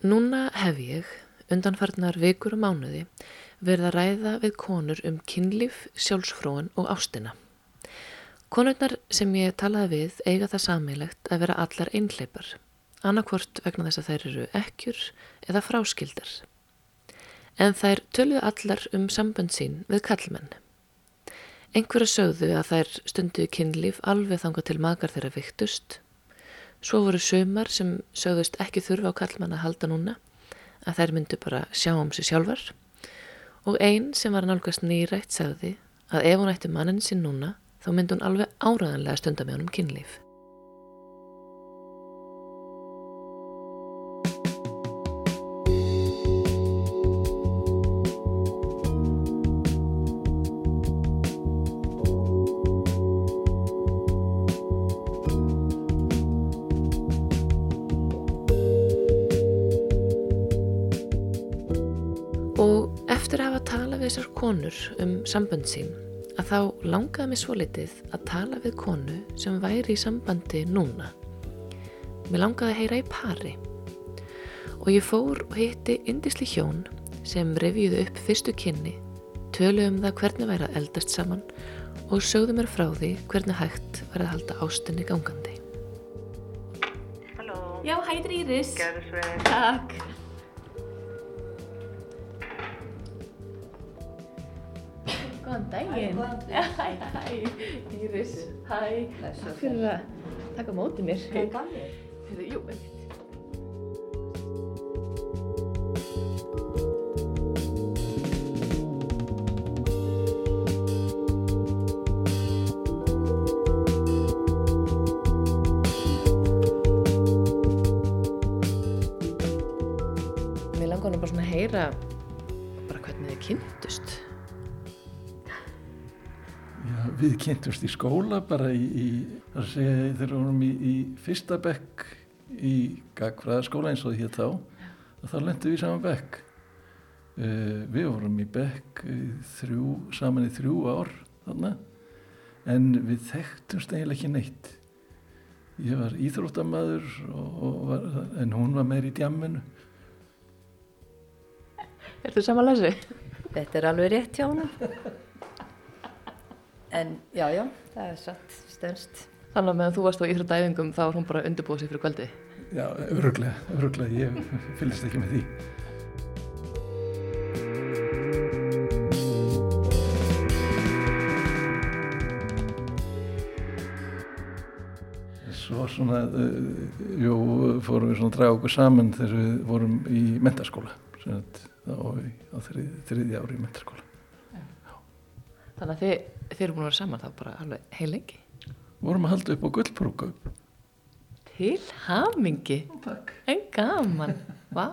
Núna hef ég, undanfarnar vikur og mánuði, verið að ræða við konur um kynlíf, sjálfsfróun og ástina. Konurnar sem ég talaði við eiga það samilegt að vera allar einhleipar, annarkvort vegna þess að þær eru ekkjur eða fráskildar. En þær töluðu allar um sambönd sín við kallmenn. Einhverju sögðu að þær stundu kynlíf alveg þanga til magar þeirra viktust. Svo voru sömar sem sögðust ekki þurfa á kallmenn að halda núna, að þær myndu bara sjá um sig sjálfar og einn sem var nálgast nýrætt sagði að ef hún ætti mannin sinn núna þá myndi hún alveg áraðanlega stunda með honum kynlíf. Konur um sambönd sín að þá langaði mig svo litið að tala við konu sem væri í sambandi núna. Mér langaði að heyra í pari og ég fór og hitti indisli hjón sem reviði upp fyrstu kynni, tölu um það hvernig væri að eldast saman og sögðu mér frá því hvernig hægt var að halda ástinni gangandi. Halló. Já, hættir Íris. Gerðu svo. Takk. Daginn. Hæ, hæ, Íris. Hæ. Takk fyrir að taka mótið mér. Hvað er? Heyrðu, Jú, einmitt. Við kynntumst í skóla bara í, í að segja, þegar við vorum í, í fyrsta bekk í gagfræðaskóla eins og því þá, þá lendum við saman bekk. Uh, við vorum í bekk þrjú, saman í þrjú ár þarna, en við þekktumst eiginlega ekki neitt. Ég var íþróttamaður, og, og var, en hún var meir í djamminu. Er þú saman lasi? Þetta er alveg rétt hjá hana. En já, já, það er satt stönst. Þannig að meðan þú varst á íþróttæfingum þá var hún bara undirbúið sér fyrir kvöldið. Já, öruglega, öruglega, ég fylgist ekki með því. Svo svona, uh, jú, fórum við svona að draga okkur saman þegar við vorum í mentaskóla, þá í- á þrið, þriðja ári í mentaskóla. Þannig að þið, þið eru búin að vera saman þá bara alveg heil lengi. Vorum að halda upp á gullbrúkup. Til hamingi. Takk. En gaman. Vá.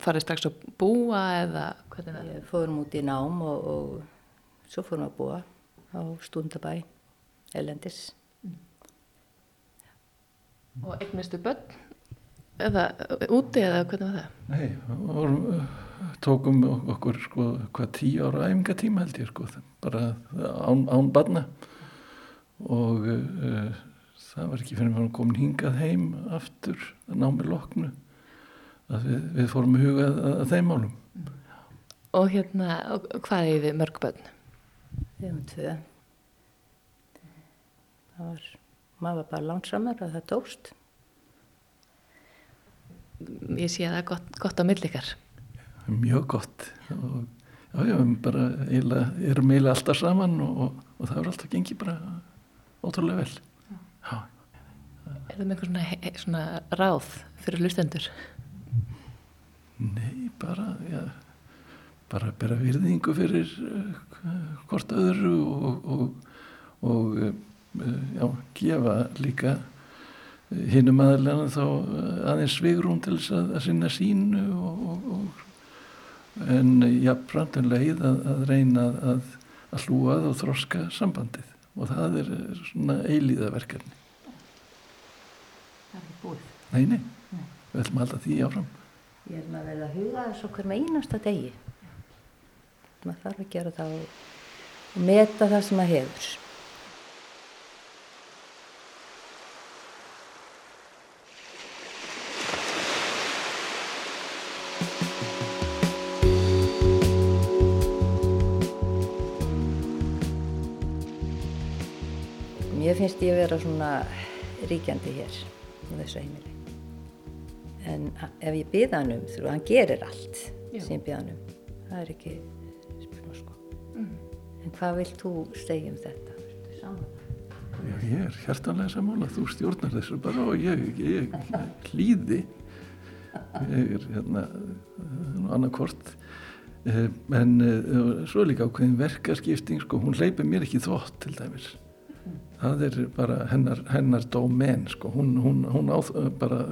Farið strax að búa eða hvernig fórum út í nám og, og svo fórum að búa á Stundabæ, Elendis. Og eignustu börn? Eða úti eða hvernig var það? Nei, vorum, uh, tókum okkur sko hvað tíu ára æfingatíma held ég sko, bara án, án barna og uh, það var ekki fyrir að komin hingað heim aftur að ná með loknu að við, við fórum að huga að, að þeim málum. Og hérna, og hvað er þið mörg börn? Við höfum tvö. Það var, maður var bara langsamur að það tókst. Ég sé að það er gott, gott á millikar. Mjög gott og já, já, við bara eiginlega, erum eiginlega alltaf saman og, og, og það er alltaf gengið bara ótrúlega vel. Já. Er það með eitthvað svona, svona ráð fyrir hlustendur? Nei, bara, já, bara bera virðingu fyrir uh, hvort öðru og, og, og uh, já, gefa líka hinnum aðlega þá uh, aðeins svigrum til þess að, að sinna sínu og, og, og en jafnframt en leið að, að reyna að, að hlúa að og þroska sambandið og það er svona eilíðaverkefni. Það er búið. Nei, nei, við ætlum að halda því áfram. Ég er með að verða að huga þessu okkur með einasta degi. Maður þarf að gera það og, og meta það sem maður hefur. Finnst ég að vera svona ríkjandi hér á þessu heimili. En ef ég byða hann um, þú, hann gerir allt Já. sem ég byða hann um. Það er ekki spurning sko. En hvað vilt þú segja um þetta? Ertu sammála? Já, ég er hjartanlega sammála, þú stjórnar þessu bara og ég, ég, ég hlýði. Ég er hérna, annarkort. En uh, svo er líka ákveðin verkaskipting, sko, hún hleypir mér ekki í þvott til dæmis. Það er bara hennar, hennar dómen, sko, hún, hún, hún á uh, bara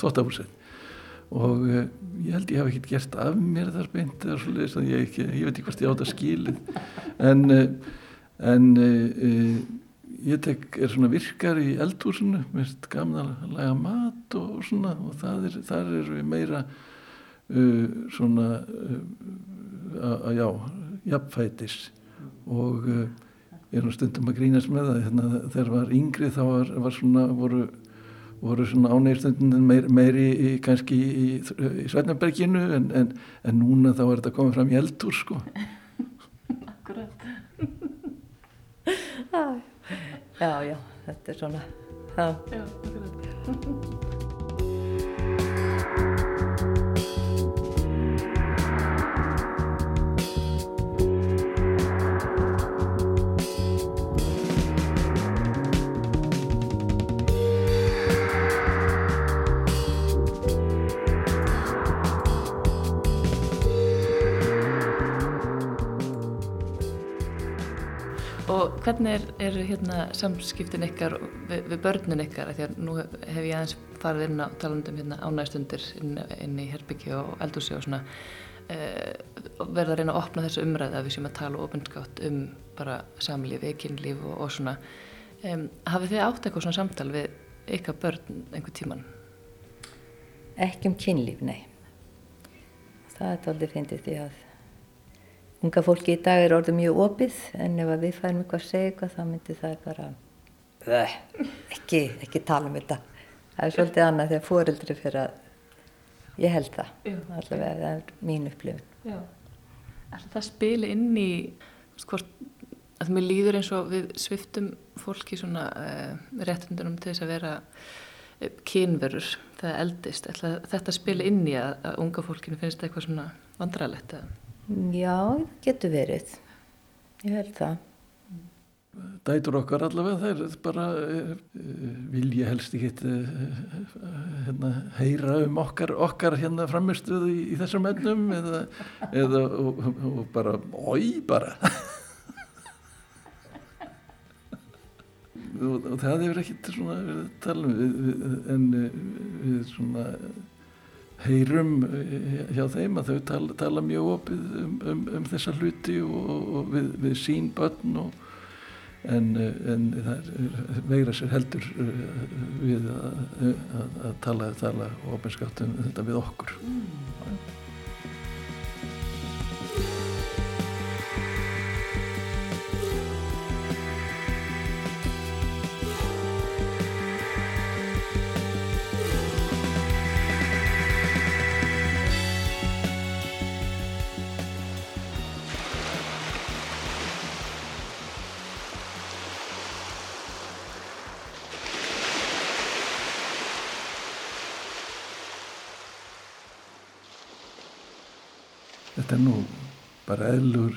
þvottafúrsett. Og uh, ég held ég hafi ekkert gert af mér þar beint eða svoleiðis að ég, ég veit ekki hvort ég átt að skilið. En, en ég tek, er svona virkar í eldhúsinu, mér finnst gaman að laga mat og, og svona og það er, þar er við meira uh, svona uh, að já, jafnfætis og uh, ég er nú stundum að grínast með það hérna, þegar var yngri þá var, var svona voru, voru svona ánægstundin meir, meiri í, kannski í, í, Sveinarberginu en, en, en núna þá er þetta komið fram í eldhús sko Akkurat. Já, já, þetta er svona. Já. Já, akkurat. hvernig er, eru hérna samskiptin ykkar við, við börnin ykkar? Að nú hef, ég aðeins farið inn á talandum hérna ánægstundir inn, inn í herbyggju og eldúsi og svona uh, verða að reyna að opna þessu umræði að við séum að tala ofinskátt um bara samlífi, kynlíf og, og svona. Um, hafið þið átt eitthvað svona samtal við ykkar börn einhver tíman? Ekki um kynlíf, nei. Það er aldrei fyndið því að unga fólki í dag er orðið mjög opið en ef að við færum eitthvað að segja eitthvað þá myndi það bara "Bleh, ekki, ekki tala um þetta. Það er svolítið annað þegar fóreldri fyrir að ég held það. Já. Allavega það er mín upplifun. Já. Ætli það spili inn í hvort, að mér líður eins og við sviftum fólki svona uh, réttundunum til þess að vera uh, kynverur þegar eldist. Ætli að þetta spili inn í að, að unga fólkinu finnst eitthvað svona vandrarlegt eða? Já, það getur verið. Ég held það. dætur okkar allavega þær bara uh, vil ég helst ekki uh, hérna, heyra um okkar, okkar hérna framistuðu í, í þessum ennum eða, eða og, og bara oi bara og, og það hefur ekkert svona verið að tala um en uh, við svona heyrum uh, hjá þeim að þau tala, tala mjög opið um, um, um þessa hluti og, og við, við sín börn og en, uh, en það veira sér heldur uh, við að, að, að tala, tala ofinskátt um þetta við okkur. Þetta er nú bara eðlur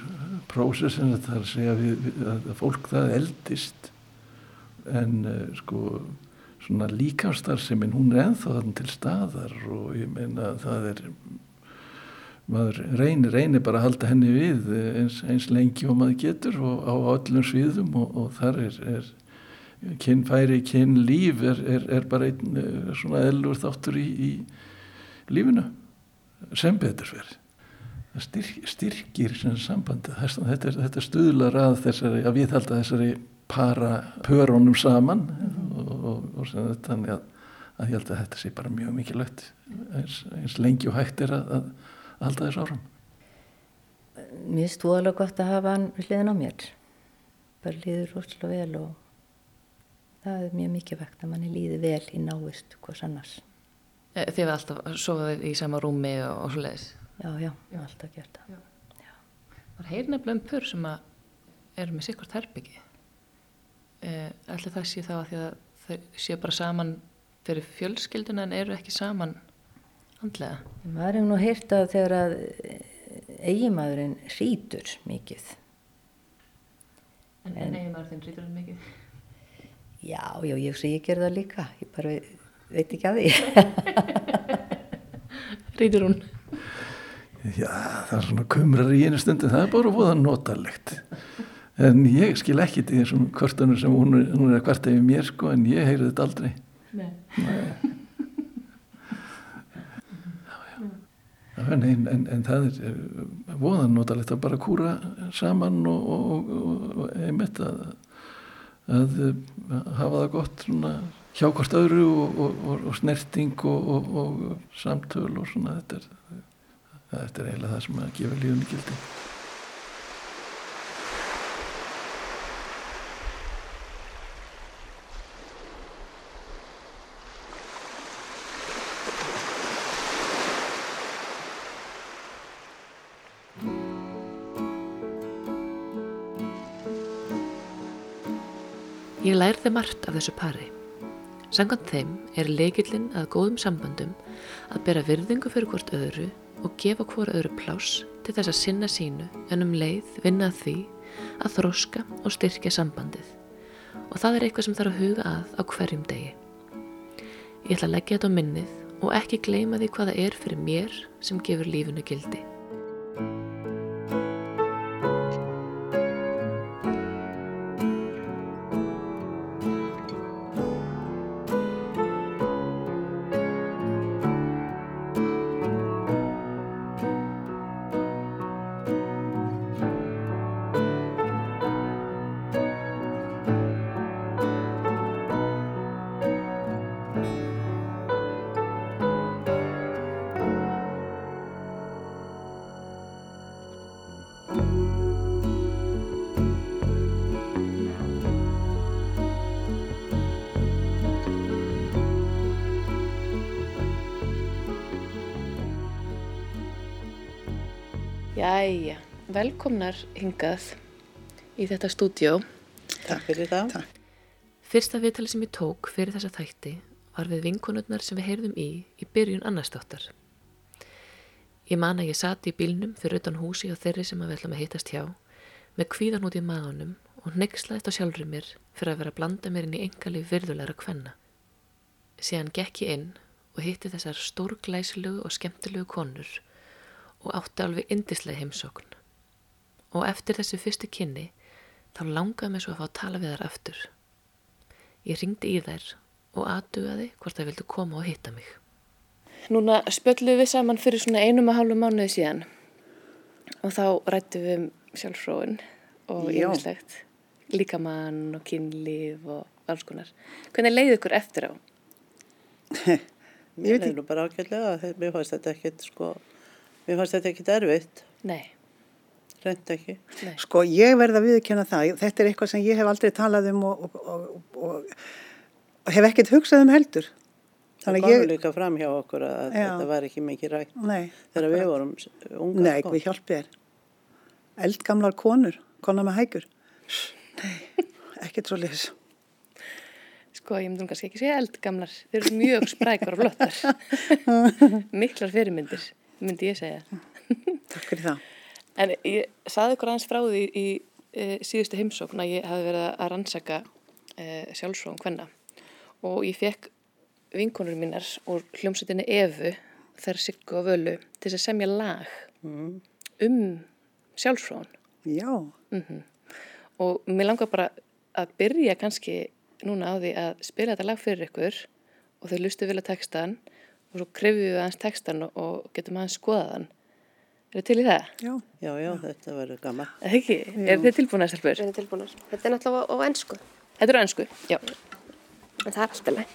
prósessin að það er að segja við, við, að að fólk það eldist. En uh, sko svona líkamstarfsemin hún er ennþá þannig til staðar og ég meina það er maður reynir, reynir bara að halda henni við eins, eins lengi og maður getur og á öllum sviðum og, og þar er, er kynfæri, kynlíf er, er, er bara einn eh, svona eðlur þáttur í, í lífinu. Sem betur það styrk, styrkir sem sambandi þetta, er- þetta stuðlar að þessari að viðhalda þessari para pörunum saman og, og, og þannig að, að ég held að þetta sé bara mjög mikilvægt eins, eins lengi og hægt er að, að, að halda þessu áfram Mér þú alveg gott að hafa hann við hliðin á mér. Bara líður rosalega vel og það er mjög mikið vegt að manni líði vel í návist hvers annars. E, þið hefði alltaf sofaðið í sama rúmi og, og Já, já, hef alltaf gert það. Það er nefnilega um pör sem að eru með sikkert herbyggi. E, Allir það sé þá að því að þau séu bara saman fyrir fjölskylduna en eru ekki saman andlega. Maður hefur nú heyrt að þegar að eigimadurinn rítur mikið. En, en eiginmaður þinn rítur mikið? Já, já, ég sé ég gerði það líka. Ég bara veit ekki að því. Rítur hún? Já, það er svona kumrar í einu stundu, það er bara búið notalegt. En ég skil ekki til þessum kvartanur sem hún er, hún er að kvarta yfir mér sko, en ég heyri þetta aldrei. Nei. En, en, en, en það er voðan notalegt að bara kúra saman og, og, og, og einmitt að, að hafa það gott svona, hjá hvort öðru og snerting og samtöl og svona þetta er, þetta er eiginlega það sem að gefa lífunni gildi. Ég lærði margt af þessu pari. Sangant þeim er leikillin að góðum samböndum að bera virðingu fyrir hvort öðru og gefa hvort öðru pláss til þess að sinna sínu en um leið vinna að því að þróska og styrkja sambandið. Og það er eitthvað sem þarf að huga að á hverjum degi. Ég ætla að leggja þetta á minnið og ekki gleyma því hvaða er fyrir mér sem gefur lífinu gildi. Velkomnar hingað í þetta stúdjó. Takk fyrir það. Takk. Fyrsta viðtali sem ég tók fyrir þessa þætti var við vinkonurnar sem við heyrðum í í byrjun annarstáttar. Ég man að ég sati í bílnum fyrir utan húsi og þeirri sem að við ætlum að hittast hjá með kvíðan út í maðunum og nexlaðist á sjálfur mér fyrir að vera að blanda mér inn í engali virðulegra kvenna. Síðan gekk ég inn og hitti þessar stórglæsilegu og skemmtilegu konur og átti alveg indislega heimsókn. Og eftir þessi fyrstu kynni þá langaði mér svo að fá að tala við þær aftur. Ég ringdi í þær og aðdugaði hvort það vildu koma og hitta mig. Núna spjöldluðum við saman fyrir svona einum og hálfu mánuði síðan og þá rættum við um sjálfsfróun og Já. yfirslegt líkamann og kynlíf og alls konar. Hvernig leiði ykkur eftir á? Mér er nú bara ágætlega að mér fannst þetta ekkert sko, mér fannst þetta ekkert erfitt, Nei, reynd ekki. nei. Sko ég verð að viðkjanna það, þetta er eitthvað sem ég hef aldrei talað um og, og, og, og, hef ekkert hugsað um heldur. Það að ég, líka fram hjá okkur að Já. þetta var ekki mikið rætt nei, þegar við akkurat. vorum unga Nei, sko. við hjálpið er. Eldgamlar konur, konar með hækur. Nei, ekkert svo leis. Sko, ég myndi nú kannski ekki segja eldgamlar. Þeir eru mjög sprækar og flottar. Miklar fyrirmyndir, myndi ég segja. Takk fyrir það. En ég saði ykkur aðeins frá því í e, síðustu heimsókn að ég hafi verið að rannsaka e, sjálfsfróðum hvenna. Og ég fekk vinkonur mínar úr hljómsveitinni Evu, þær Siggu og Völu, til þess að semja lag Mm. um sjálfsfróðun. Já, Og mér langar bara að byrja kannski núna á því að spila þetta lag fyrir ykkur og þau lustu vilja textan og svo krefjum við aðeins textan og, og getum aðeins skoðaðan. Er þið til í það? já. Já, já, þetta verður gaman. Ekki? Er þið tilbúin að stelpur? Við erum tilbúinir. Þetta er náttúrulega á, á ennsku, Þetta eru ennsku, já. en það er alltaf leið.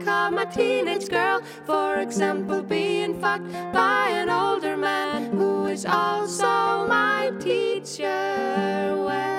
Become a teenage girl. For example, being fucked by an older man who is also my teacher. When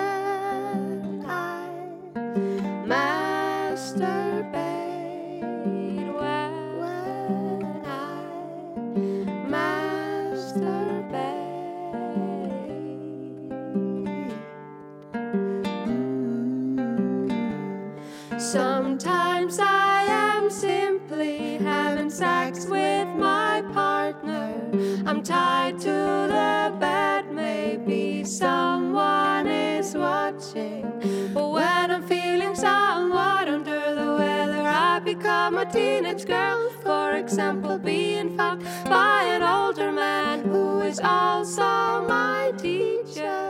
I'm tied to the bed, maybe someone is watching. But when I'm feeling somewhat under the weather, I become a teenage girl. For example, being fucked by an older man who is also my teacher.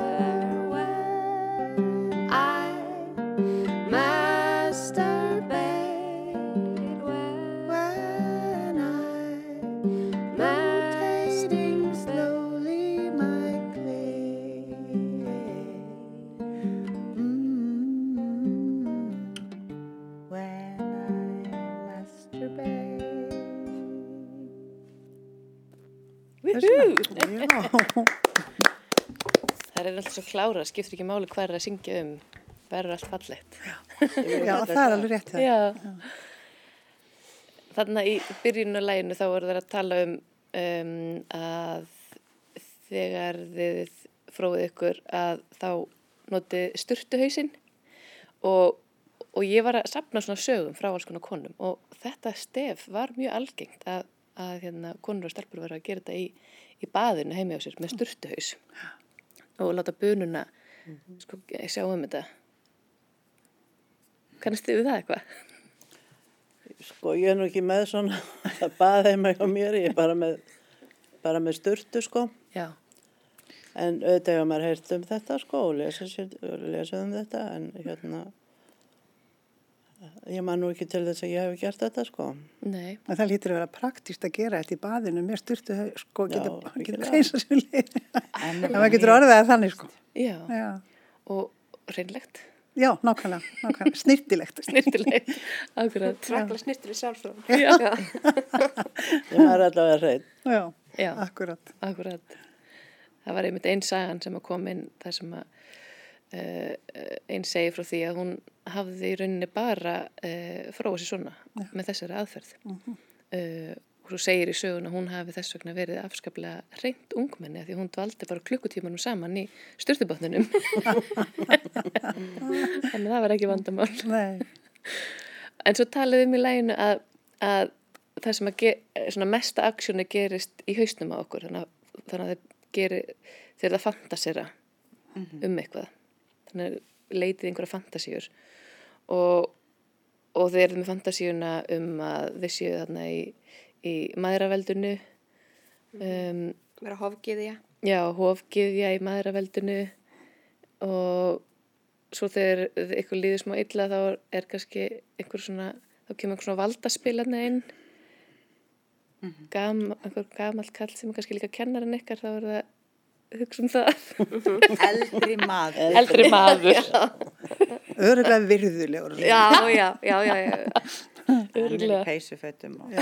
When I klára, skiptir ekki máli hvað er að syngja um, verður allt fallegt. já, það er alveg rétt það. Já. Þannig í byrjunuleginu þá voru þeir að tala um, um að þegar þið fróðið ykkur að þá notið sturtuhausinn og, og ég var að sapna svona sögum frá alls konar konum og þetta stef var mjög algengt að, að hérna, konur og stelpur var að gera þetta í, í baðinu heimi á sér með sturtuhaus og láta bununa sko, sjá um þetta. Kannast þið við það eitthvað? Sko ég er nú ekki með svona að baða heima hjá mér, ég er bara með, bara með sturtu sko. Já. En auðvitað hefur maður heyrt um þetta sko og lesa, sér, lesa um þetta en hérna ég man nú ekki til þess að ég hef gert þetta sko. Nei. En það lítur að vera praktíst að gera þetta í baðinu með styrtu, sko, Já, getur, getur algjörlega. reysa sér leið. En maður getur orðið það þannig, sko. Já. Já, Og reynlegt. já nákvæmlega, nákvæmlega, snirtilegt. Snirtilegt. Akkurat. Frækla snirtur í sjálfsfrón. Já. Ég maður allavega hrein. Já, Já. akkurat. Akkurat. Það var einmitt einn sagan sem að kom inn þar sem að einn segi frá því að hún hafði í rauninni bara uh, fróa sér svona með þessari aðferð. uh, og svo segir í sögun að hún hafi þess vegna verið afskaplega reynd ungmenni af því að hún dvaldi bara klukkutímanum saman í styrtubotninum. Þannig að það var ekki vandamál. En svo talaði um í læginu að, að það sem að ge, mesta aksjónu gerist í hausnum á okkur þannig að, þannig að það gerir þegar það fantasera um eitthvað þannig leitið einhverja fantasíur. Og, og þeir eru með fantasíuna um að þið séu þarna í, í maðuraveldunu um, Vera hofgiðja. já, hofgiðja í maðuraveldunu og svo þegar ykkur líður smá illa þá er kannski einhver svona, þá kemur einhver svona valdaspilarna inn. Gam, einhver gamall kall sem er kannski líka kennarinn ykkar, þá er það hugsa um það. Eldri maður. Eldri maður. Öruglega virðulegur. Já, já, já, já, já. Örugglega. Peysufötum og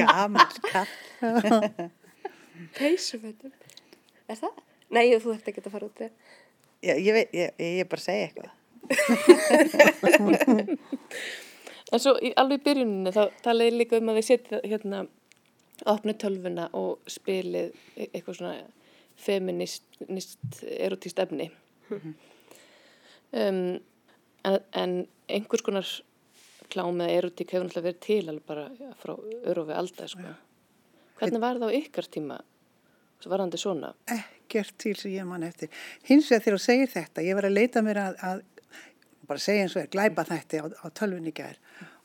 gammal katt. Peysufötum. Er það? Nei, þú þurft ekki að fara út. Já, ég veit, ég, ég er bara að segja eitthvað. En svo í, alveg í byrjuninni þá talaði ég líka um að þið setja hérna opnu tölvuna og spilið e- eitthvað svona feminist, erotíst efni. um, en, en einhvers konar klám eða erotík hefur náttúrulega verið til alveg bara frá örufi aldar, sko. Hvernig var það á ykkar tíma? Svo varandi svona. Ekkert til sem ég man eftir. Hins vegar þegar þú segir þetta, ég var að leita mér að, að bara segja eins og er, glæpa þætti á, á tölvunni gær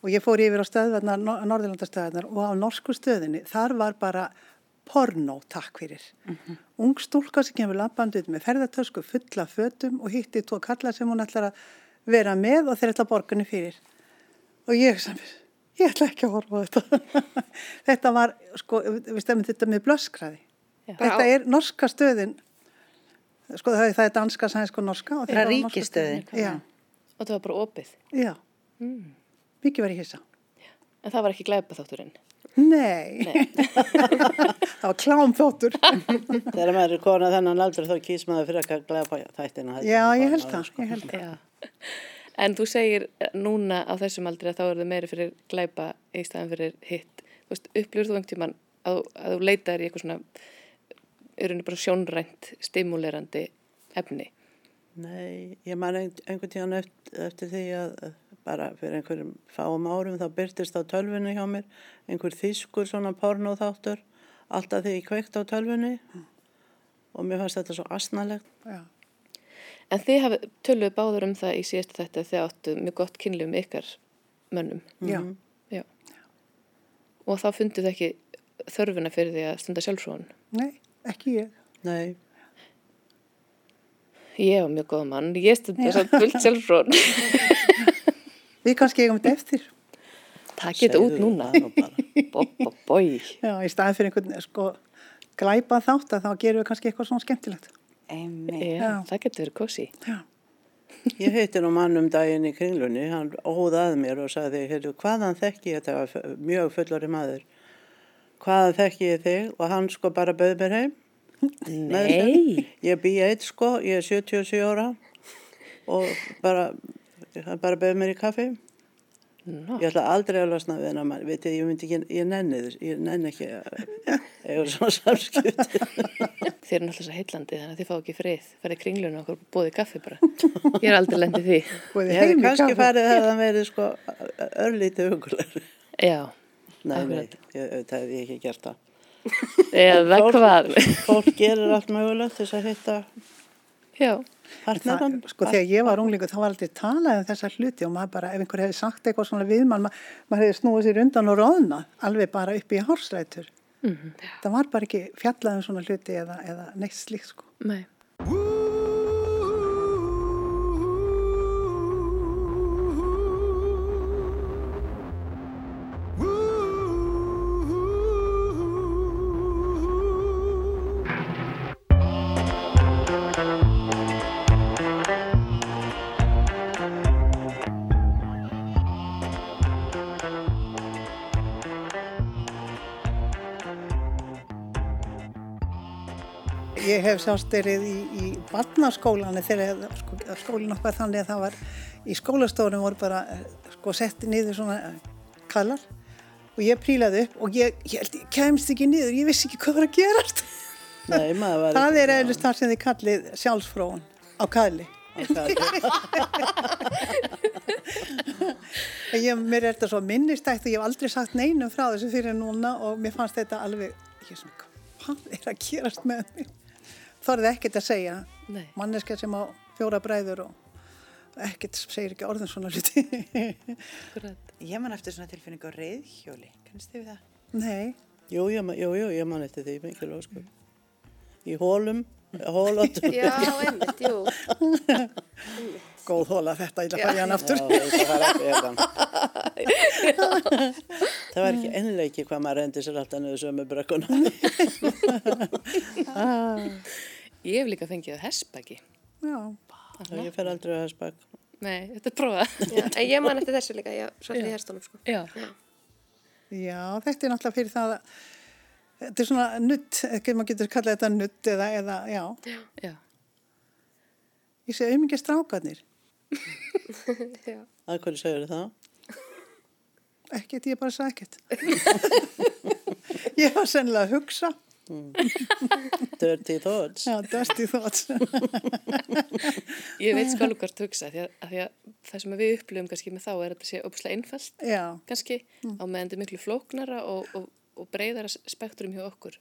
og ég fór yfir á stöðvarnar, Norðurlandastöðvarnar og á norsku stöðinni, þar var bara porno, takk fyrir. Ung stúlka sem kemur labbandið með ferðartösku fulla fötum og hitti tvo kalla sem hún ætlar að vera með og þeir ætla borgunni fyrir. Og ég sem, ég ætla ekki að horfa á þetta. þetta var, sko, við stefnum þetta með blöskraði. Þetta er norska stöðin, sko það er, það er danska, sænska og norska. og Það er. Já, Og það var bara opið. já. Mikið var ég hissa. En það var ekki glæpa þátturinn. Nei, það var klámþóttur. Þegar maður er kona þennan aldur þá kýs maður fyrir að glæpa þættina. Já, ég held það, ég held það. Já. En þú segir eh, núna á þessum aldri að þá er það meiri fyrir glæpa í staðan fyrir hitt. Þú veist, upplifur þú einhvern tímann að, að þú leitar í eitthvað svona, er henni bara sjónrænt, stimulerandi efni? Nei, ég man ein, einhvern tíðan eftir, eftir því að bara fyrir einhverjum fáum árum þá byrtist á tölvunni hjá mér einhver þýskur svona pornóþáttur alltaf því ég kveikt á tölvunni og mér fannst þetta svo asnalegt. Já. En þið hafið töluð báður um það í síðasta þetta þið áttu mjög gott kynlið um ykkar mönnum. Já, Já. Og þá funduð þið ekki þörfuna fyrir því að stunda sjálfsvon. nei, ekki ég. Nei, Ég var mjög góð mann, ég stunda samt fullt sjálfsvon. Við kannski eigum þetta eftir. Það geta út núna. Bó, bó, bói. Já, í staðin fyrir einhvern, sko, glæpa þátt að þá gerum við kannski eitthvað svona skemmtilegt. Já, það getur verið kósi. Já, Ég heiti nú mann um daginn í kringlunni, hann óðað mér og sagði, heyrðu, hvaðan þekki ég, þetta mjög fullori maður, hvaðan þekki ég þig og hann sko bara bauð mér heim. Nei. Ég bý eitt sko, ég er 77 ára og bara, hann bara bauð mér í kaffi. Nó, Ég ætla aldrei að losna við hennar mann, veit ég, ég myndi ekki, ég nenni þess, ég nenni ekki að eiga svona samskipti. þið eru náttúrulega svo heillandi þannig að þið fá ekki frið. Farið kringlun og okkur bóðið kaffi bara. Ég er aldrei lendið því. og Ég hefði kannski kaffi. farið þegar það verið sko örlítið hugulegur. Já. Nei, nei, auðvitað hef ég ekki gert það. Eða hvað? Fólk gerir allt mögulegt þess að hitta Já. partneran. Það, sko þegar ég var unglingu þá var aldrei talað um þessa hluti og maður bara, ef einhver hefði sagt eitthvað svona við mann, ma maður hefði snúið sér undan og róðna alveg bara upp í hársrætur. Mhm. Það var bara ekki fjallað um svona hluti eða, eða neitt slíkt sko. Nei. Hef sjálfstyrið í, í barnaskólanu þegar sko, skólinn okkar þannig að það var í skólastofunum voru bara sko, setti niður svona kallar og ég prílaði upp og ég, ég ég kemst ekki niður, ég vissi ekki hvað var að gerast. Nei, maður var Það er eðlust það sem þið kallið sjálfsfróun á kalli. Ég, mér er þetta svo minnistækt og ég hef aldrei sagt neinum frá þessu fyrir núna og mér fannst þetta alveg, ég sem, hvað er að gerast með mig? Þorðið ekkert að segja, Nei. manneska sem á fjóra bræður og ekkert segir ekki orðin svona hluti. Akkurat. Ég man eftir svona tilfinningu á reyðhjóli. Kannst þið við það? Nei, Jú, jú, jú, jú, ég man eftir því mikilvæg sko. Í hólum, hólóttum. Já, einmitt, jú. góð hóla þetta, ég í hann aftur. Já. Það var ekki einleiki hvað maður reyndi sér alltaf niður sömu brekkuna. Ég hef líka fengið hessbæki. Já, Ég fer aldrei að hesbak. Nei, þetta er prófað. Já, en ég man eftir þessu líka, ég svolítið í herstónum sko. Já. já, þetta er náttúrulega fyrir það að þetta er svona nutt, ekki maður getur kallað þetta nutt eða, eða já, Já. ég sé auðvitað strákarnir, Já. Að hverju segir það? ekkert, ég bara sagði ekkert. ég var sennilega að hugsa, Dirty thoughts. já, dusty thoughts. Ég veit sko alveg hvort hugsa því að, að því að það sem við upplifum kannski með þá er að þetta sé opslega einfalt já, kannski á meðan þetta er miklu flóknara og, og, og breyðara spektrum hjá okkur.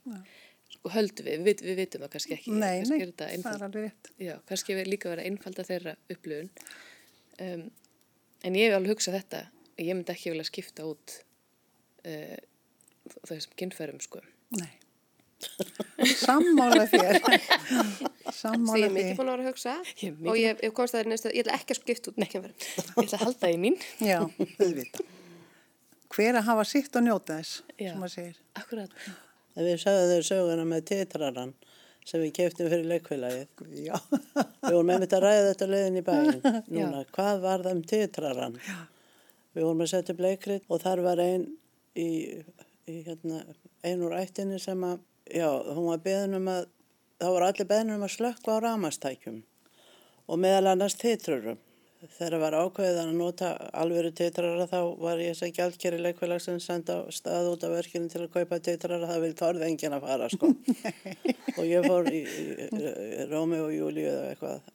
Sko höldum við, við, við vitum það kannski ekki. nei, kannski nei, er þetta það er einfalt. alveg rétt. Já, kannski er líka verið að einfalda þeirra upplifun. Um, en ég hef alveg hugsað þetta. Ég myndi ekki vilja skipta út uh, þessum kynfærum, sko. Nei. Sammála þér. Sammála ég er mikið þér. búin að vera að hugsa Ég er og ég, ég komst að það næstu, ég ætla ekki að skipta út nekkjumverðum. Ég ætla að halda í mín. Já, auðvitað. Hver að hafa sitt og njóta þess, Já. sem maður segir. Akkurat. En við sagðum þau söguna með titraran sem við keftum fyrir leikfélagið. Já, Við vorum einmitt að ræða þetta leiðin í bæinn. Núna, hvað var það um titraran? Við vorum að setja upp leikrit og þar var ein í, í hérna, ein úr ættinni sem að, já, hún var beðin um að, þá voru allir beðin um að slökka á ramastækjum og meðal annars titrurum. Þegar var ákveðið að nota alvöru titrara þá var ég sem gjaldkeri leikfélag sem senda stað út af verkinu til að kaupa titrara, það vil þorð enginn að fara sko. og ég fór í, í, Rómi og Júli eða eitthvað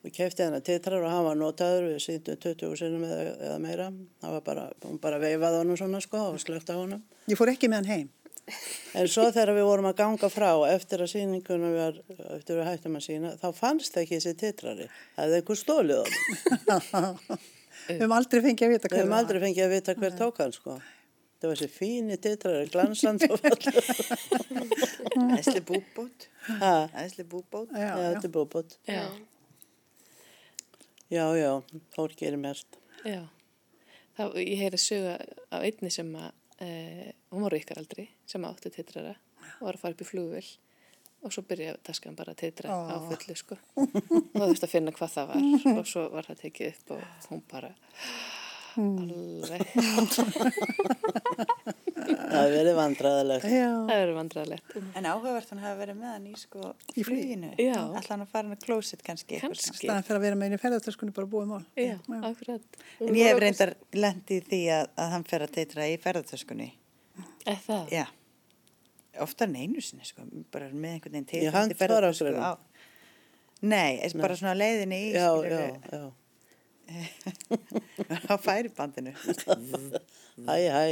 og kefti hennar titrar og hann var notaður við sýndum 20 sinum eða, eða meira hann var bara, bara veifaði honum svona sko og slögt á honum ég fór ekki með hann heim. En svo þegar við vorum að ganga frá eftir að sýningunum var, eftir að við hættum að sína þá fannst ekki þessi titrari. Það hefði einhver stólið honum. Við höfum aldrei fengið að vita við hver hefum það aldrei fengið að vita hver tók hann sko. Það var þessi fíni titrari, glansand og fallur Æsli búbót. ha, Æsli búbót. Já, já, já. þetta er búbót. Já. já, já, fólk gerir mest Já, þá ég heyri sögu af einni sem að, e, hún var ykkar aldrei, sem átti titrara og var að fara upp í flugvill og svo byrjaði taskan bara að titra á fullu, sko. Og þú veist að finna hvað það var. Og svo var það tekið upp og hún bara, alveg, það hefur verið vandræðilegt Já, það eru vandræðilegt. En áhugavert hann hafi verið með hann í sko Í flugi. fluginu. Já. Alltaf hann að fara hann að klósit kannski. Kannski, staðan fyrir að vera með einu ferðartöskunni bara búið mál. já, akkurat. En ég hef reyndar lendið því að, að hann fer að teitra í ferðartöskunni. Er það? Já. Oftar en einu sinni, sko. Bara með einhvern veginn Í teitra handfaragreinum? á. Nei, bara svona á leiðinni í, já, já, já á færibandinu. Hæ, hæ,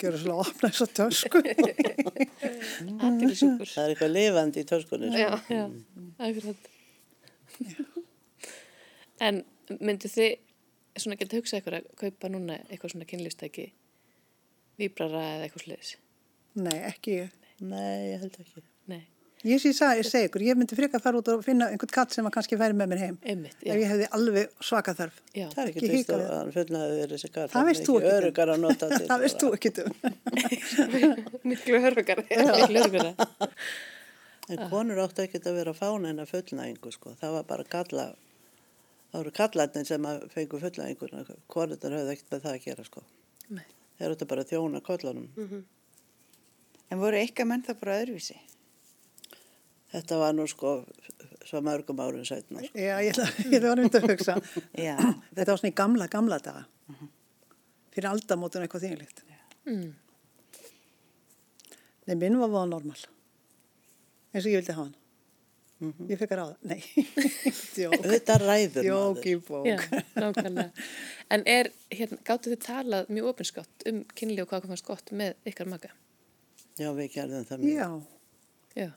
Gjöru slá að opna þessa tösku. Aðeinsjúkur. það er eitthvað lifandi í töskunni. sko. Já, já, akkurat. En myndu þið svona geta hugsað ykkur að kaupa núna eitthvað svona kynlýfstæki víbrara eða eitthvað sliðis? Nei, ekki ég. Nei, ég held ekki. Ég sé að ég segi ykkur, ég myndi freka að fara út og finna einhvern katt sem að kannski færi með mér heim. einmitt, já. Ef ég hefði alveg svaka þarf. já. Það er ekki hika að hann fullnaði verið þessi gata. Það veist þú ekki um. Örugar að nota til. Það veist þú ekki um. Miklu hörfugara. Miklu hörfugara. En konur áttu ekki að vera fána en að fullnæðingu, sko. Það var bara kalla, það voru kallarnir sem að fengu fullnæðinguna. Konurnar höfðu ekkert með það að gera, sko. Nei. Þeir áttu bara að þjóna kollanum. En voru ykkar menn það bara öðruvísi? Þetta var nú, sko, svo mörgum árum sætna. Sko. Já, ég ég var myndið að hugsa. Já. Þetta var svona í gamla, gamla daga. Fyrir aldamótun eitthvað þinglíkt. Mm. Nei, minn var voða normal. Eins og ég vildi hafa hann. Ég fekk að ráða. Nei. Þetta ræður maður. Já. En er, hérna, gáttu þið talað mjög opinskátt um kynli og hvað kom fannst gott með ykkar maka? Já, við gerðum það mjög. Já, Já.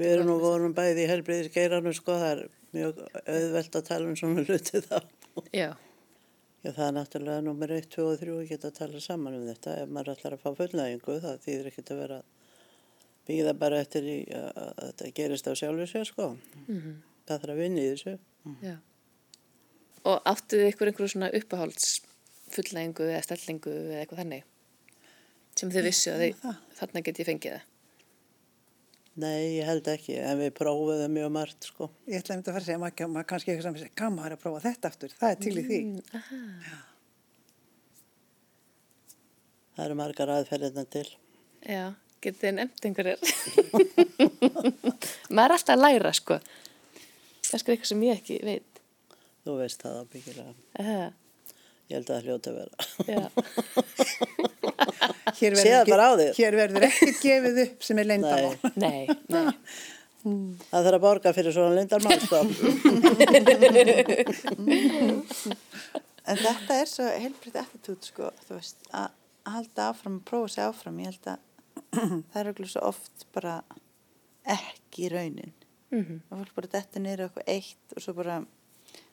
Við erum nú hvað- vorum bæði í helbriðis geiranum, sko. Það er mjög auðvelt að tala um svona hluti þá. Já, Já, það er náttúrulega nummer 1, 2 og 3 að geta að tala saman um þetta. Ef maður ætlar að fá fullnægingu, það þýðir ekkert að vera býða bara eftir í að að þetta gerist á sjálfu sér, sko. Það þarf að vinna í þessu. já. Og áttuðu ykkur einhverju svona uppáhalds fullnægingu eða stellingu eða eitthvað þannig sem þið vissu að þið, þarna get ég fengið það. Nei, ég held ekki, en við prófuðum mjög margt, sko. Ég ætla einmitt að fara að segja, maður, maður kannski eitthvað sem segja, gaman er að prófa þetta aftur, það er til í því. Það eru margar aðferðina til. Já, getið þið nefnt einhverjar. Maður er alltaf að læra, sko. Það er sko eitthvað sem ég ekki veit. Þú veist það ábyggilega. Uh, Ég held að það hljóti að vera. já, Hér Sé það bara á þér. Hér verður ekkert gefið upp sem er leyndamál. nei, nei. Það þarf að borga fyrir svona lindarmál, sko. En þetta er svo heilbritt attitút sko, þú veist, að halda áfram, að prófa sig áfram. Ég held að það er okkur svo oft bara ekki raunin. Mm -hmm. Fólk bara niður á eitthvað eitt og svo bara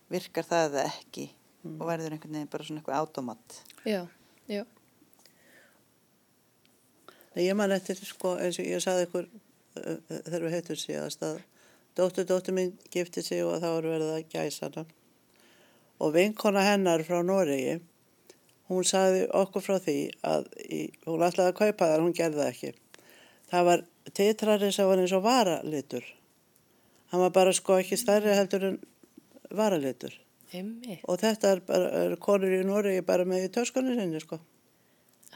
virkar það eða ekki og verður einhvern veginn bara svona eitthvað automat. Já, já. Nei, ég man eftir, sko, eins og ég saði ykkur uh, uh, þegar við heitum síðast að dóttur, dóttur mín gifti sig og þá var verið að gæsa hana. Og vinkona hennar frá Noregi, hún saði okkur frá því að í, hún ætlaði að kaupa þar, hún gerði það ekki. Það var titrari sem var eins og varalitur. Hann var bara sko ekki stærri heldur en varalitur. Einmitt, Og þetta er, bara, er konur í Noregi bara með í töskunni sinni, sko.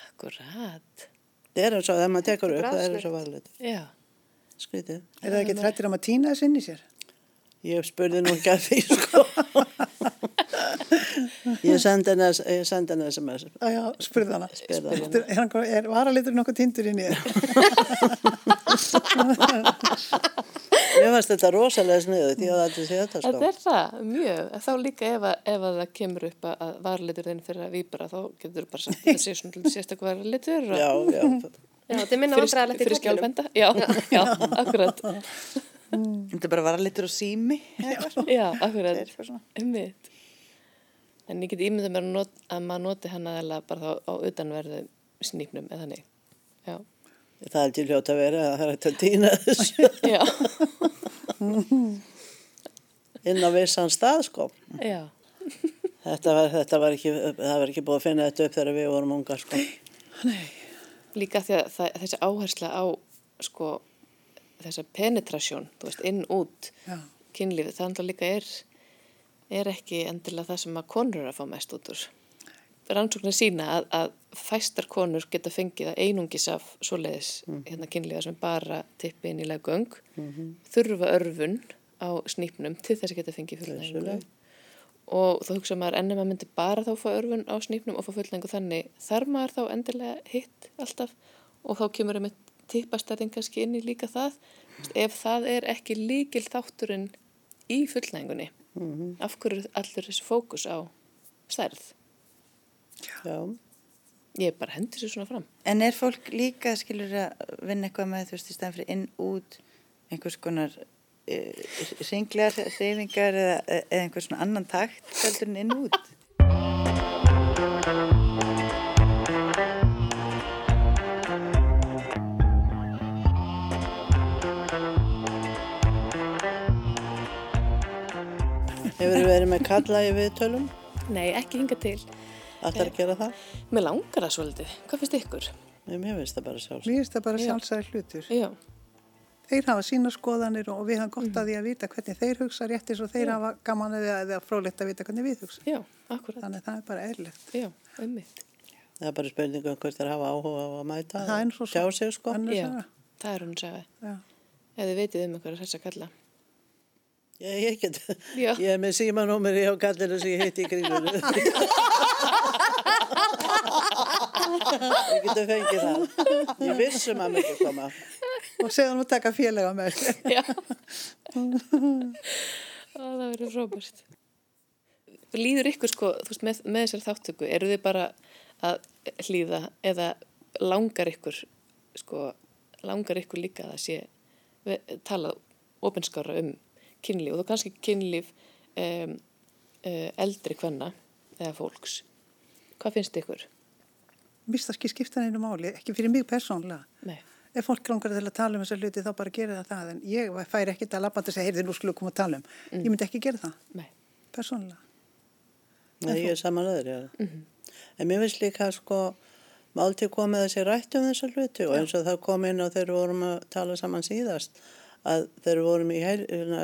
akkurat. Það er eins og þegar maður tekur upp, það er eins og varalitur. Já, Skrítið. Er það ekki trættir um að týna þess inn í sér? Ég spurði nú ekki að því, sko. ég sendi henni SMS. Já, já, spurði hana. Spurði hana. Hann- er varalitur nokkuð tindur inn í þér? Mér fannst þetta rosalega sniðut, ég hafði aldrei séð þetta, sko. þetta er það, mjög. Þá líka ef að, ef að það kemur upp að, að varlitur þinn fyrir að víbra þá getur þú bara sagt að það sé svona sérstaklega varlitur. og- Já, já. Já, þetta er minna Fyrir, vandræðalegt í fyrir kollinum. skjálfenda. Já, já, akkurat. Þetta er bara að vara litur á sími. eða eitthvað. Já, Það er akkurat. eitthvað svona. Einmitt. En ég get ímyndað mér að, maður noti hann aðeins bara þá á utanverðu snýpnum eða þannig. Já. Það er til hljóta að vera að það er hægt að týna þessu Já. inn á vissan stað, sko. Já. Þetta var, þetta var ekki, það var ekki búið að finna þetta upp þegar við vorum ungar, sko. Líka því að það, þessi áhersla á sko þessa penetrasjón, þú veist, inn út Já. kynlífið, það náttúrulega líka er er ekki endilega það sem að konur eru að fá mest út úr. Rannsóknir sína að, að fæstar konur geta fengið að einungis af svoleiðis hérna kynlífa sem bara tippi inn í leggöng, þurfa örfun á snýpnum til þess að geta fengið fullnægingu. Og þá hugsa maður ennum að myndi bara þá fá örfun á snýpnum og fá fullnægingu þannig þarf maður þá endilega hitt alltaf og þá kemur um tippastæðin kannski inn í líka það ef það er ekki líkil þátturinn í fullnægingunni. Af hverju er allur þessi fókus á stærð? Já. Ég bara hendur sér svona fram. En er fólk líka, skilur, að vinna eitthvað með, þú veist, í stæðan fyrir inn, út, einhvers konar uh, ringlar, reyfingar eða, eða einhvers svona annan takt, heldur en inn, út? Hefur verið með kalla í viðtölum? Nei, ekki hinga til. Allar að gera það? Mér langar það svolítið. Hvað finnst ykkur? Nei, mér finnst það bara sjálfsagt. Mér finnst það bara Já. sjálfsæði hlutur. Já, Þeir hafa sína skoðanir og við hafum gott að því að vita hvernig þeir hugsa rétt eins og þeir hafa gaman eða, eða frólitt að vita hvernig við hugsa. já, akkurat. Þannig að það er bara eðlilegt. Já, ummitt. Það er bara spurning um hvort þeir hafa áhuga á að mæta Það er svo og sjá sig, sko. Önnur Já, saga. það er hún að segja. Já. Ef þið vitið um einhverja þess að kalla. Ég, ég get, Já. ég er með símanúmeri á kallinu sem ég hitti í kringlunni. ég getur fengið það. Ég vissum að ekki koma. Og segðan að taka félaga með. Já. Það verður frábært. Líður ykkur sko, þú veist, með, með þessar þáttöku, eru þið bara að hlýða eða langar ykkur, sko, langar ykkur líka að það sé ve- talað opinskára um kynlíf og þá kannski kynlíf um, uh, eldri kvenna eða fólks. Hvað finnst ykkur? Mér finnst það ekki skipta neinu máli, ekki fyrir mig persónlega. Nei. Ef fólk langar til að tala um þessar hluti þá bara gerir það það. En ég fær ekki að labba til að segja, heyrðu, nú skulle við koma að tala um. Ég myndi ekki gera það, Nei. persónlega. Nei, ég er saman öður, já. En mér finnst líka sko máltíð komið þessi rætt um þessa hluti og eins og það kom inn á þegar við vorum að tala saman síðast að þegar við vorum í heil,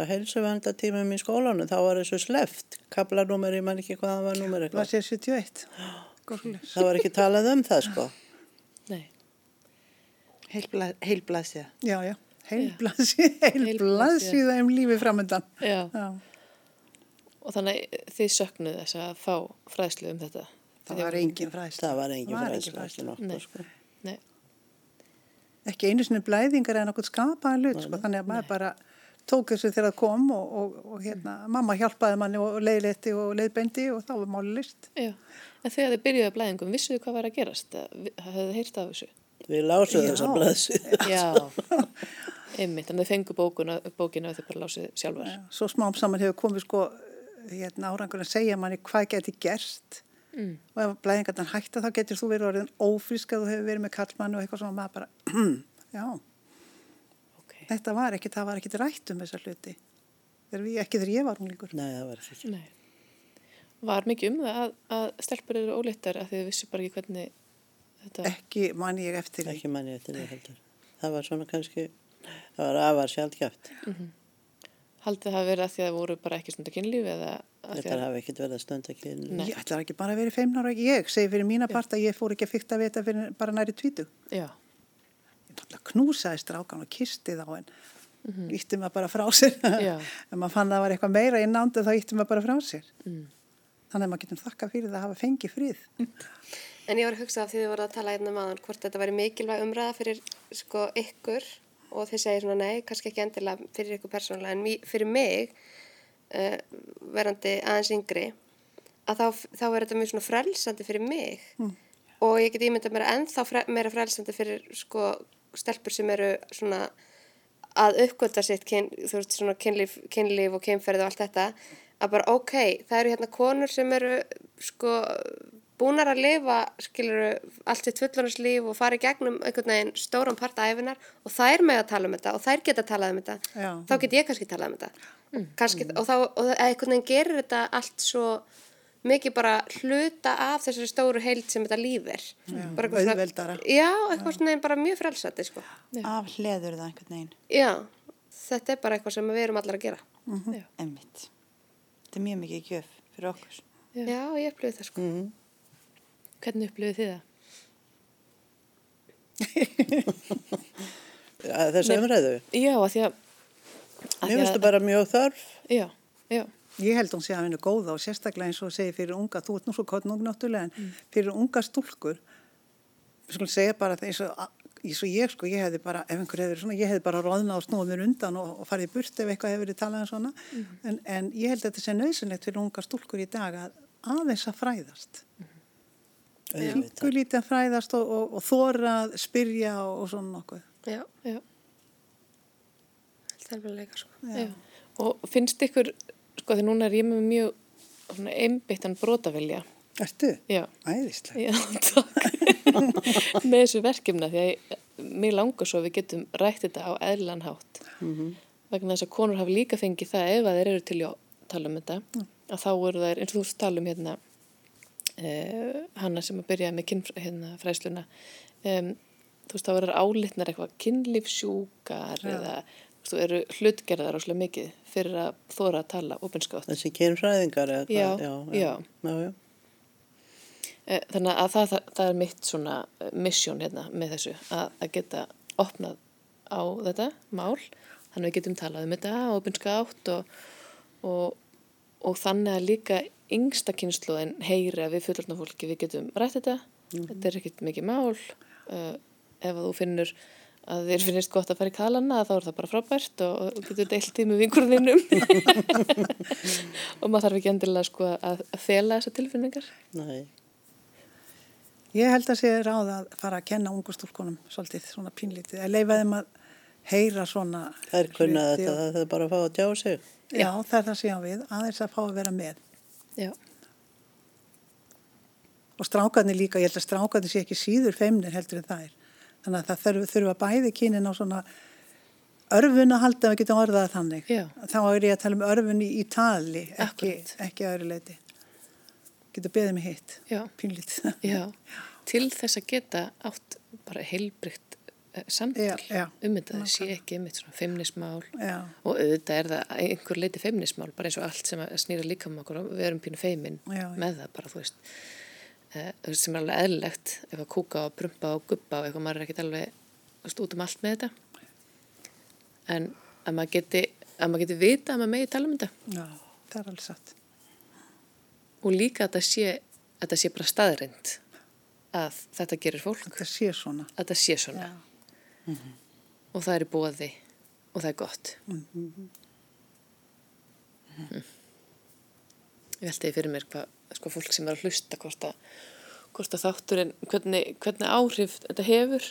heilsuvendatímum í skólanum þá var þessu sleft, kaplanúmer, ég man ekki hvað það var númer eitthvað. Sé 71. Góðslega. Það var ekki talað um það sko. Nei. Heilblasja. Já, já. Heilblasið um lífi framöndan. Já. Já. Og þannig þið söknuðu þess að fá fræðslu um þetta. Það var engin fræðsla. Það var engin Var engin fræðsla. nokkuð Nei. sko. Nei. Ekki einu sinni blæðingar en okkur skapaði hlut, sko. Þannig að maður bara tók þessu þegar það kom og, og, og hérna, mamma hjálpaði manni og leiðletti og leiðbendi og þá var máli list. Já. En þegar þið byrjuðu að blæðingum, vissuðu hvað var að gerast? Hafðu þið heyrt af þessu? Við lásum Já. þessa blaðsið. Já. Einmitt, en þið fengu bókuna, bókina og þið bara lásið sjálfar. Svo smám saman hefur komið sko hérna árangur að segja manni hvað geti gerst Mm. og ef blæðingarnar hætta þá getur þú verið orðin ófrísk að þú hefur verið með kallmann og eitthvað svona maður bara, já. Þetta var ekkit, það var ekkit rætt um þessa hluti. Þegar við, ekki þegar ég var unglingur. Nei, það var ekki. Nei. Var mikið um það að, að stelpur eru óleittar að þið vissu bara ekki hvernig þetta... Ekki man ég eftir því. Ekki manni eftir því heldur. Það var svona kannski, það var afar sjálfgjaft. Haldið það verið að því að það voru bara ekki stundar kynlífi eða að því Þetta að... hafi ekkert verið að stunda ekki. Nei. Ég ætlar ekki bara að vera í ekki ég, segi fyrir mína part að ég fór ekki að fykta við þetta fyrir bara næri tvítu. Já. Knúsaði strákan og kisti þá en mm ítti maður bara frá sér. Ef maður fann að það var eitthvað meira í nándu þá ítti maður bara frá sér. Mm. Þannig að maður getur þakka fyrir það að hafa fengið frið. En ég var að hugsa af því þið voru að tala hérna maður hvort þetta væri mikilvæg umræða fyrir sko ykkur og þið segir svona nei, kannski ekki endilega fyrir ykkur persónulega en fyrir mig uh, verandi aðeins yngri að þá, þá er þetta mjög svona frelsandi fyrir mig og ég get ímyndað mér að ennþá fre meira frelsandi fyrir sko stelpur sem eru svona að uppgöta sitt kyn, þú veist, svona kynlíf, kynlíf og kynferð og allt þetta að bara ok, það eru hérna konur sem eru sko búnar að lifa, skiluru allt sitt fullorðinslíf og fara í gegnum einhvern veginn stóran part æfinar og þær með að tala um þetta og þær geta að tala um þetta Já. þá get ég kannski talað um þetta kannski, og þá, og einhvern veginn gerir þetta allt svo mikið bara hluta af þessari stóru heild sem þetta líf er Bara eitthvað svona- auðveldara. Já, eitthvað svona bara mjög frelsandi sko. Af hleður það einhvern veginn. Já, þetta er bara eitthvað sem við erum allar að gera. Emmitt. Þetta er mjög mikið gjöf fyrir okkur. Já. Já, ég upplifði það sko. Hvernig upplifið þið það? Þessu umræðu. Já, að því að... Mér því finnst það bara mjög þörf. Já, já. Ég held hún sé að henni góða og sérstaklega eins og segir fyrir unga, þú ert nú svo kottnung náttúrulega en fyrir unga stúlkur, við skulum segja bara eins og, eins og ég sko, ég hefði bara, ef einhver verið svona, ég hefði bara roðnað og snúið mér undan og, og farið burt ef eitthvað hefði verið talað um svona, en, en ég held að þetta sé nöðsynlegt fyrir unga stúlkur í dag að aðeins að fræðast. Auðvitað. Yngur lítið að fræðast og, og, og þóra að spyrja og, svona nokkuð. Já, Já, þetta er alveg leika sko. já. Og finnst ykkur, sko því núna er ég með mjög svona einbyttan brotavilja. Ertu? Já, Æðislega. já, takk. með þessu verkefna því að mér langar svo að við getum rætt þetta á eðlan hátt. Vegna þess að konur hafa líka fengið það ef að þeir eru til að tala um þetta. Að þá eru þær, eins og þú tala um hérna, uh, hana sem að byrja með kynfræðsluna. Hérna, um, þú veist, þá eru álitnar eitthvað kynlífsjúkar eða þú eru hlutgerðar áslega mikið fyrir að þóra að tala opinskátt. Þessi kynfræðingar eða Já, hvað? já. já. já. Eh, Þannig að það, það, það er mitt svona missjón hérna með þessu að, að geta opnað á þetta mál. Þannig að við getum talað um þetta og opinska átt og, og, og þannig að líka yngsta kynsluðin heyri að við fullorðna fólki við getum rætt þetta. Þetta er ekkit mikið mál. Uh, ef að þú finnur að þér finnist gott að fara í kalana þá er það bara frábært og, og getur deilt því með vinkurðinum. og maður þarf ekki endilega sko að, fela þessar tilfinningar. Nei. Ég held að sé ráð að fara að kenna ungu stúlkunum svolítið svona pínlítið, að leifa þeim að heyra svona Það er kunnað þetta, það er bara að fá að tjá sig. Já, það er það sem ég á við, aðeins að fá að vera með. Já. Og strákarnir líka, ég held að strákarnir sé ekki síður feimnir heldur en það er. Þannig að það þurfa, þurfa bæði kynin á svona örfun að halda, við getum orðað þannig. Já. Þá er ég að tala um örfun í, í tali, ekki, ekki öðru leiti. getur beðið mig hitt, Já. pínlítið. Já, til þess að geta átt bara heilbrygt samtal Já, já. um þetta, það sé ekki um þetta svona feimnismál Já. og auðvitað er það að einhver leiti feimnismál, bara eins og allt sem að snýra líka um okkur við erum pínu feimin Já, já. með það bara, eh, þú veist, sem er alveg eðlilegt ef að kúka og prumpa og guppa og eitthvað maður er ekkert alveg út um allt með þetta. En að maður geti að maður geti vita að maður megi tala um þetta. Já, það er alveg satt. og líka að það sé, að það sé bara staðrind að þetta gerir fólk. Þetta sé svona. að það sé svona. Og það er í bóði og það er gott. Mm. ég veldi fyrir mér hvað sko, fólk sem er að hlusta hvort að, hvort að þátturinn hvernig, hvernig áhrif þetta hefur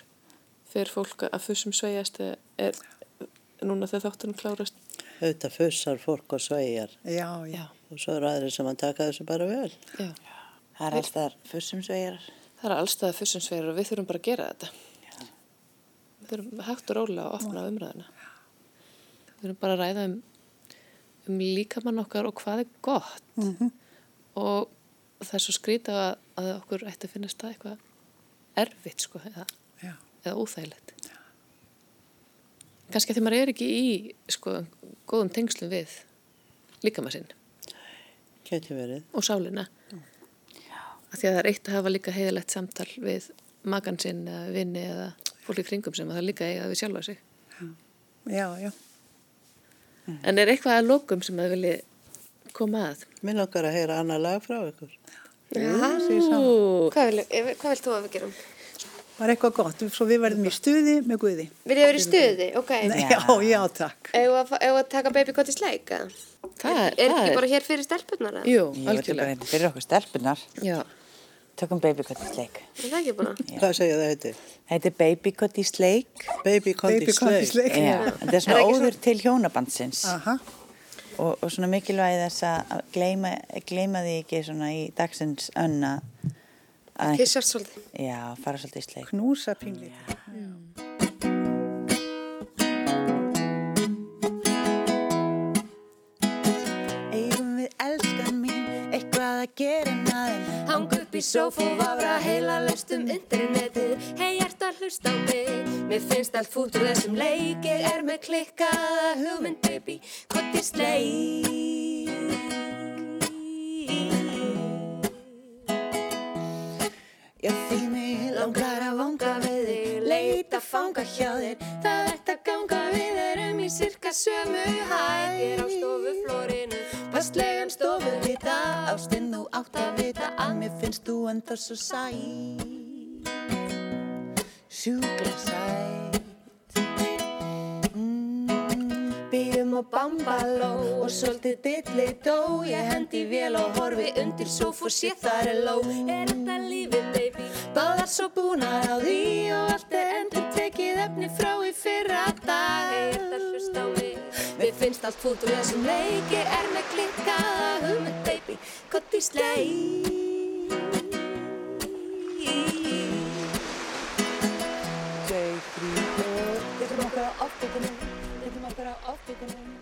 fyrir fólk að fussum sveigjast eða er núna þegar þátturinn klárast Auðvitað fussar fólk og sveigjar Já, já. og svo eru aðrir sem að taka þessu bara vel. já. Það er alltaf fussum sveigjar. það er allstæða fussum sveigjar og við þurfum bara að gera þetta við þurfum hægt og rólega að opna umræðina við þurfum bara að ræða um um líkamann okkar og hvað er gott og það er svo skrítið að, að okkur ætti að finnast það eitthvað erfitt sko eða, eða óþægilegt. Kannski að því maður er ekki í sko góðum tengslum við líkamann sinn. Geti verið. og sálina. Að því að það er eitt að hafa líka heiðilegt samtal við makan sinn eða vinni eða fólki kringum sem að það líka eiga við sjálfa sig. Já, já. en er eitthvað að lokum sem að vilji koma að Minn okkar að heyra annað lag frá ykkur. Ú, Hvað vil, hvað vil þú að við gerum? Það er eitthvað gott, svo við verðum í stuði með Guði. Vil ég vera í stuði? Ok. Nei, já, já, takk. Eða að, taka baby í sleik? eða? það er, Er það ekki er bara hér fyrir stelpunar? eða? jú, algjörlega hérna fyrir okkur stelpunar. já, Tökum babycutt í sleik. Er það ekki bara? Hvað segja það heiti? Það heitir babycutt í sleik. Baby Condi Baby Slay. Sleik. Já, þetta er svona óður til hjónabandsins. Aha, Og, og svona mikilvægi þess að gleyma, gleyma því ekki svona í dagsins önna. Að, Kissast svolítið. já, fara svolítið í sleik. knúsa pínlítið. Eigum að gera naðin Hang upp í sófa og vafra heila löst um internetið. Hei, ert að hlusta á mig? Mér finnst allt fút úr þessum leik Ég er með klikkaða hugmynd, baby. Hvort ég sleik Já því mig Langar að vanga við þig. Leita fanga hjá þér. Það ert að ganga við erum í sirka sömu hæð. Ég er á stofuflórinu Pastlegan stofuvita Ástinn þú átt að vita að mér finnst þú enda svo sæt. Sjúkla sæt. Mm, Býðum á bambaló og svolítið dilli dó. Ég hendi vél og horfi undir sóf og sé þar er ló. Er þetta lífið, baby? Báðar svo búnar á því og allt er endur tekið efni frá í fyrra dag. Hey, þetta hlust á mig finnst allt fút úr þessum leik Ég er með klikkaða hugmynd, baby Gott í þrjú, og Getum okkar á ofbyggunum Getum okkar á ofbyggunum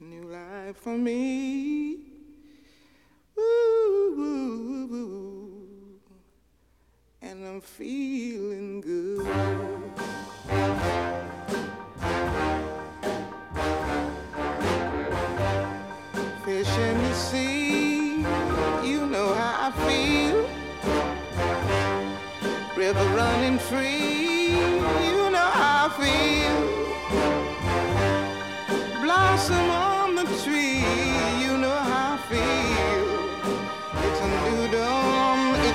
A new life for me. And I'm feeling good. Fish in the sea, you know how I feel river running free.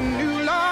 A new life.